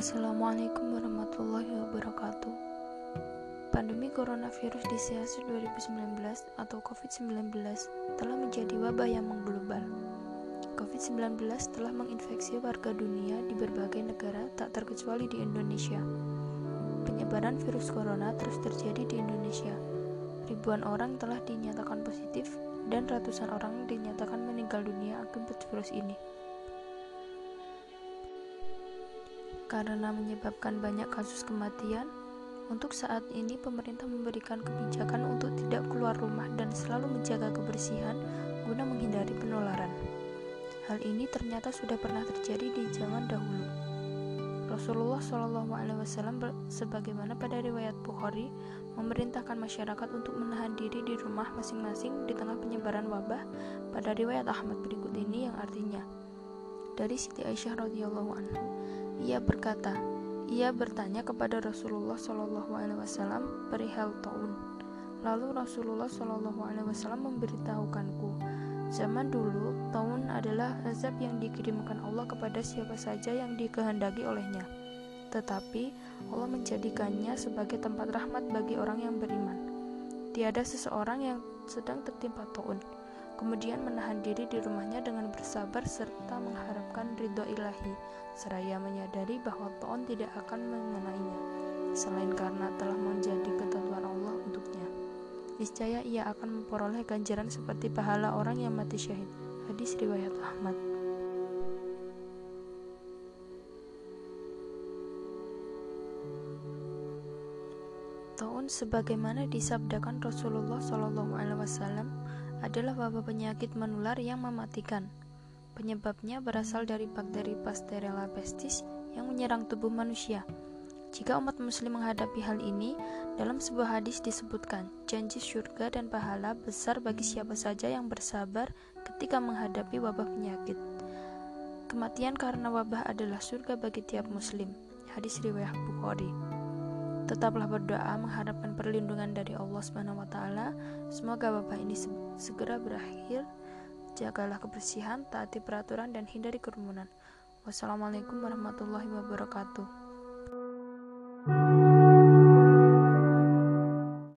Assalamualaikum warahmatullahi wabarakatuh. Pandemi coronavirus disease 2019 atau COVID-19 telah menjadi wabah yang mengglobal. COVID-19 telah menginfeksi warga dunia di berbagai negara tak terkecuali di Indonesia. Penyebaran virus corona terus terjadi di Indonesia. Ribuan orang telah dinyatakan positif dan ratusan orang dinyatakan meninggal dunia akibat virus ini. Karena menyebabkan banyak kasus kematian. Untuk saat ini, pemerintah memberikan kebijakan untuk tidak keluar rumah dan selalu menjaga kebersihan guna menghindari penularan. Hal ini ternyata sudah pernah terjadi di zaman dahulu. Rasulullah Shallallahu Alaihi Wasallam sebagaimana pada riwayat Bukhari memerintahkan masyarakat untuk menahan diri di rumah masing-masing di tengah penyebaran wabah pada riwayat Ahmad berikut ini yang artinya dari Siti Aisyah radhiyallahu anhu ia berkata, ia bertanya kepada Rasulullah Wasallam perihal taun. Lalu Rasulullah Wasallam memberitahukanku, zaman dulu taun adalah azab yang dikirimkan Allah kepada siapa saja yang dikehendaki olehnya. Tetapi Allah menjadikannya sebagai tempat rahmat bagi orang yang beriman. Tiada seseorang yang sedang tertimpa taun kemudian menahan diri di rumahnya dengan bersabar serta mengharapkan ridho ilahi, seraya menyadari bahwa Tuhan tidak akan mengenainya, selain karena telah menjadi ketentuan Allah untuknya. Niscaya ia akan memperoleh ganjaran seperti pahala orang yang mati syahid. Hadis riwayat Ahmad. Tahun sebagaimana disabdakan Rasulullah Wasallam adalah wabah penyakit menular yang mematikan. Penyebabnya berasal dari bakteri Pasteurella pestis yang menyerang tubuh manusia. Jika umat muslim menghadapi hal ini, dalam sebuah hadis disebutkan janji surga dan pahala besar bagi siapa saja yang bersabar ketika menghadapi wabah penyakit. Kematian karena wabah adalah surga bagi tiap muslim. Hadis riwayat Bukhari. Tetaplah berdoa mengharapkan perlindungan dari Allah Subhanahu wa taala. Semoga wabah ini segera berakhir. Jagalah kebersihan, taati peraturan dan hindari kerumunan. Wassalamualaikum warahmatullahi wabarakatuh.